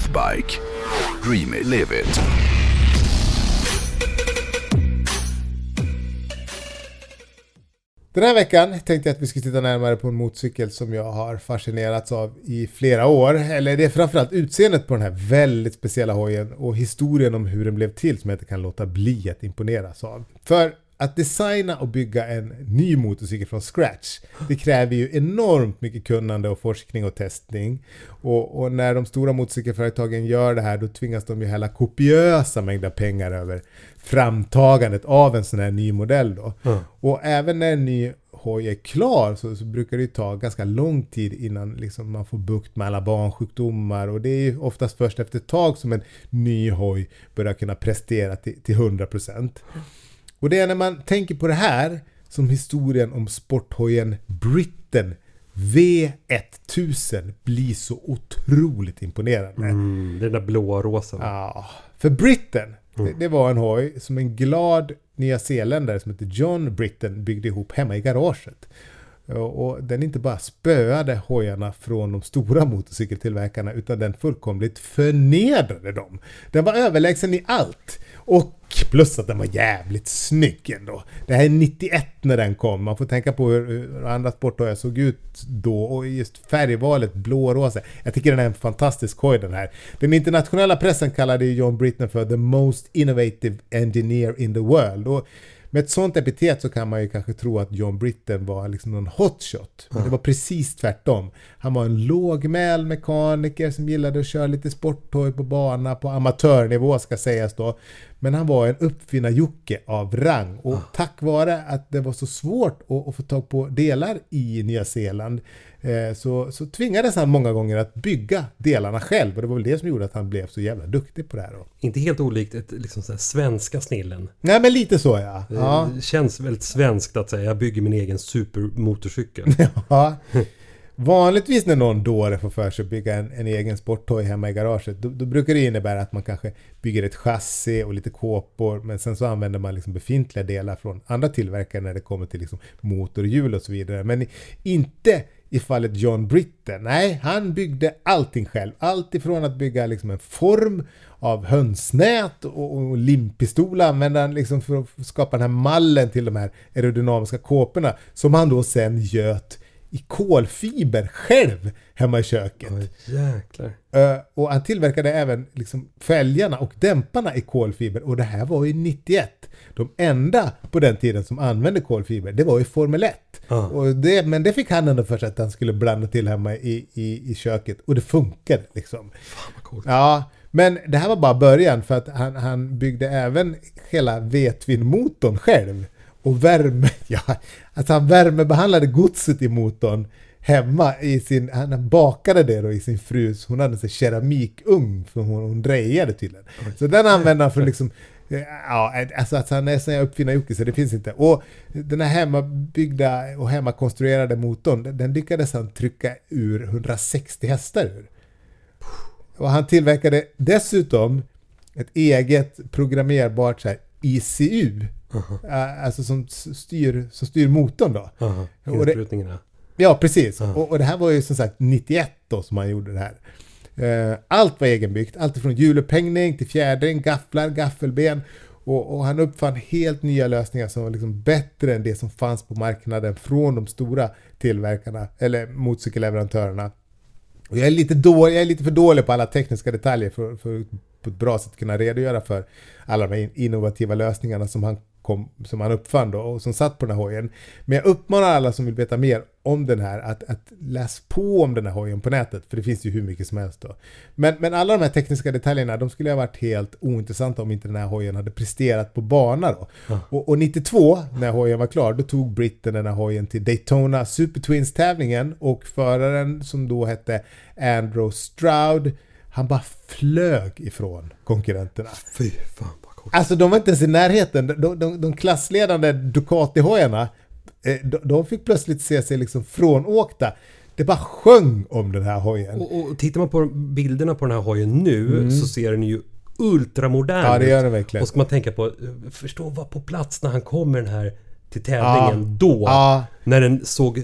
Northbike. Dream it, live it. Den här veckan tänkte jag att vi skulle titta närmare på en motorcykel som jag har fascinerats av i flera år. Eller det är framförallt utseendet på den här väldigt speciella hojen och historien om hur den blev till som jag inte kan låta bli att imponeras av. För att designa och bygga en ny motorcykel från scratch, det kräver ju enormt mycket kunnande och forskning och testning. Och, och, när de stora motorcykelföretagen gör det här, då tvingas de ju hälla kopiösa mängder pengar över framtagandet av en sån här ny modell då. Mm. Och även när en ny hoj är klar så, så, brukar det ta ganska lång tid innan liksom man får bukt med alla barnsjukdomar och det är ju oftast först efter ett tag som en ny hoj börjar kunna prestera till, till 100%. Och det är när man tänker på det här som historien om sporthojen Britain V1000 blir så otroligt imponerande. Mm, den där blåa rosa. Ja, för Britain, mm. det, det, var en hoj som en glad nyzeeländare som heter John Britain byggde ihop hemma i garaget. Och den inte bara spöade hojarna från de stora motorcykeltillverkarna utan den fullkomligt förnedrade dem. Den var överlägsen i allt. Och plus att den var jävligt snygg ändå. Det här är 91 när den kom. Man får tänka på hur, hur andra sporthojar såg ut då och just färgvalet blårosa. Jag tycker den är en fantastisk hoj den här. Den internationella pressen kallade John Britton för the most innovative engineer in the world. Och med ett sånt epitet så kan man ju kanske tro att John Britten var liksom någon hotshot. Men det var precis tvärtom. Han var en lågmäld mekaniker som gillade att köra lite sporthoj på bana på amatörnivå ska sägas då. Men han var en uppfinnar-Jocke av rang och tack vare att det var så svårt att, att få tag på delar i Nya Zeeland Eh, så, så tvingades han många gånger att bygga delarna själv och det var väl det som gjorde att han blev så jävla duktig på det här. Då. Inte helt olikt ett liksom så svenska snillen. Nej men lite så ja. Det ja. känns väldigt svenskt att säga jag bygger min egen supermotorcykel. ja. Vanligtvis när någon dåre får för sig att bygga en, en egen sporthoj hemma i garaget, då, då, brukar det innebära att man kanske bygger ett chassi och lite kåpor, men sen så använder man liksom befintliga delar från andra tillverkare när det kommer till liksom motorhjul och så vidare. Men inte i fallet John Britten. Nej, han byggde allting själv. Allt ifrån att bygga liksom en form av hönsnät och, och limpistol använde han liksom för att skapa den här mallen till de här aerodynamiska kåporna som han då sen göt i kolfiber själv hemma i köket. Uh, och han tillverkade även liksom fälgarna och dämparna i kolfiber och det här var ju 91. De enda på den tiden som använde kolfiber, det var ju Formel 1. Ah. Och det, men det fick han ändå för sig att han skulle blanda till hemma i, i, i köket. Och det funkade liksom. Fan vad coolt. Ja, men det här var bara början för att han, han byggde även hela Vetvin-motorn själv. Och värme, ja, alltså han värmebehandlade godset i motorn hemma i sin, han bakade det då i sin frus, hon hade en keramikugn för hon, hon drejade tydligen. Så den använde han för liksom Ja, alltså att han är sån här uppfinnar så det finns inte. Och den här hemmabyggda och hemmakonstruerade motorn, den lyckades han trycka ur 160 hästar ur. Och han tillverkade dessutom ett eget programmerbart så här ECU. Uh -huh. Alltså som styr, som styr motorn då. Uh -huh. Ja, precis. Uh -huh. och, och, det här var ju som sagt 91 då som han gjorde det här. Eh, allt var egenbyggt, allt från hjulupphängning till fjädring, gafflar, gaffelben. Och, och, han uppfann helt nya lösningar som var liksom bättre än det som fanns på marknaden från de stora tillverkarna, eller motorcykelleverantörerna. Och jag, är lite dålig, jag är lite för dålig på alla tekniska detaljer för, för på ett bra sätt kunna redogöra för alla de här innovativa lösningarna som han kom, som han uppfann då och som satt på den här hojen. Men jag uppmanar alla som vill veta mer om den här att, att läs på om den här hojen på nätet för det finns ju hur mycket som helst då. Men, men alla de här tekniska detaljerna de skulle ha varit helt ointressanta om inte den här hojen hade presterat på bana då. Ja. Och, och, 92 när hojen var klar då tog britten den här hojen till Daytona Super Twins tävlingen och föraren som då hette Andrew Stroud han bara flög ifrån konkurrenterna. Fy fan. Alltså de var inte ens i närheten. De, de, de klassledande Ducati-hojarna, eh, de, de fick plötsligt se sig liksom frånåkta. Det bara sjöng om den här hojen. Och, och tittar man på bilderna på den här hojen nu mm. så ser den ju ultramodern Ja, det gör den verkligen. Och ska man tänka på, förstå vara på plats när han kommer den här till tävlingen Ja. då. Ja, När den såg...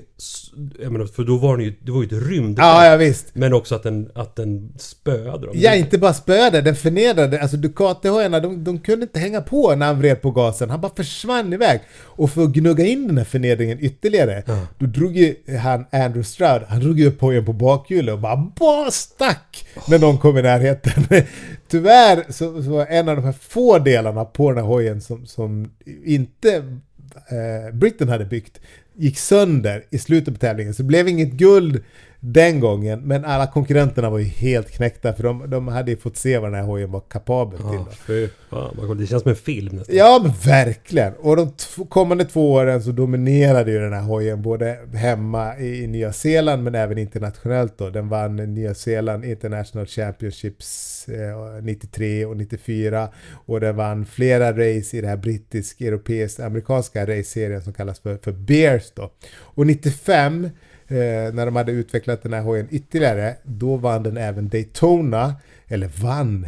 Jag menar, för då var den ju... Det var ju ett rymd. ja, ja visst. Men också att den, att den spöade dem. Ja, inte bara spöade, den förnedrade. Alltså Ducati-hojarna, de, de kunde inte hänga på när han vred på gasen. Han bara försvann iväg. Och för att gnugga in den här förnedringen ytterligare, Ja. då drog ju han Andrew Stroud, han drog ju upp hojen på bakhjulet och bara, bara stack när någon kom i närheten. Tyvärr så, så var en av de här få delarna på den här hojen som, som inte eh, Britten hade byggt gick sönder i slutet på tävlingen. Så det blev inget guld den gången, men alla konkurrenterna var ju helt knäckta för de, de hade ju fått se vad den här hojen var kapabel till. Då. fy fan. Det känns som en film nästan. Ja men verkligen! Och de kommande två åren så dominerade ju den här hojen både hemma i, i Nya Zeeland men även internationellt då. Den vann Nya Zeeland International Championships eh, 93 och 94 och den vann flera race i det här brittisk, europeisk, amerikanska raceserien som kallas för, för Bears då. Och 95 eh, när de hade utvecklat den här hojen ytterligare, då vann den även Daytona, eller vann,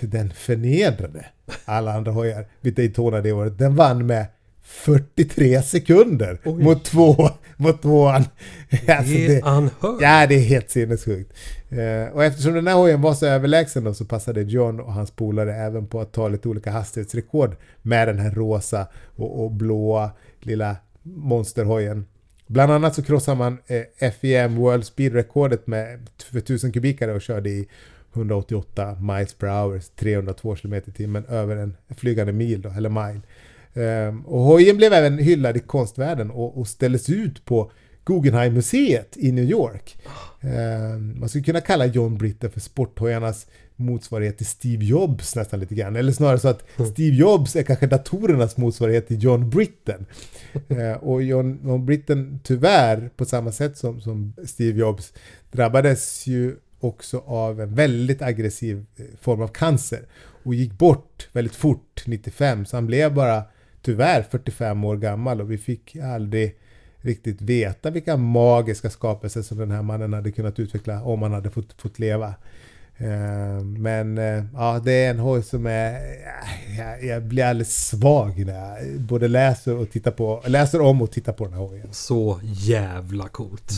den förnedrade alla andra hojar vid Daytona det året. Den vann med 43 sekunder Oj. mot två, mot tvåan. Alltså det unheard. ja, det är helt sinnessjukt. Eh, och eftersom den här hojen var så överlägsen då, så passade John och hans polare även på att ta lite olika hastighetsrekord med den här rosa och, och blåa lilla monsterhojen. Bland annat så krossade man eh, FEM World Speed-rekordet med för 1000 kubikare och körde i 188 miles per hour, 302 km i timmen över en flygande mil då, eller mile. Ehm, och hojen blev även hyllad i konstvärlden och, och ställdes ut på Guggenheim-museet i New York. Ehm, man skulle kunna kalla John Britten för sporthojarnas motsvarighet till Steve Jobs nästan lite grann. Eller snarare så att Steve Jobs är kanske datorernas motsvarighet till John Britten. Eh, och John, John Britten tyvärr, på samma sätt som, som Steve Jobs, drabbades ju också av en väldigt aggressiv eh, form av cancer och gick bort väldigt fort 95 så han blev bara tyvärr 45 år gammal och vi fick aldrig riktigt veta vilka magiska skapelser som den här mannen hade kunnat utveckla om han hade fått, fått leva. Eh, Men eh, ja, det är en hoj som är... Jag, jag blir alldeles svag när jag både läser och tittar på, läser om och tittar på den här hojen. Så jävla coolt.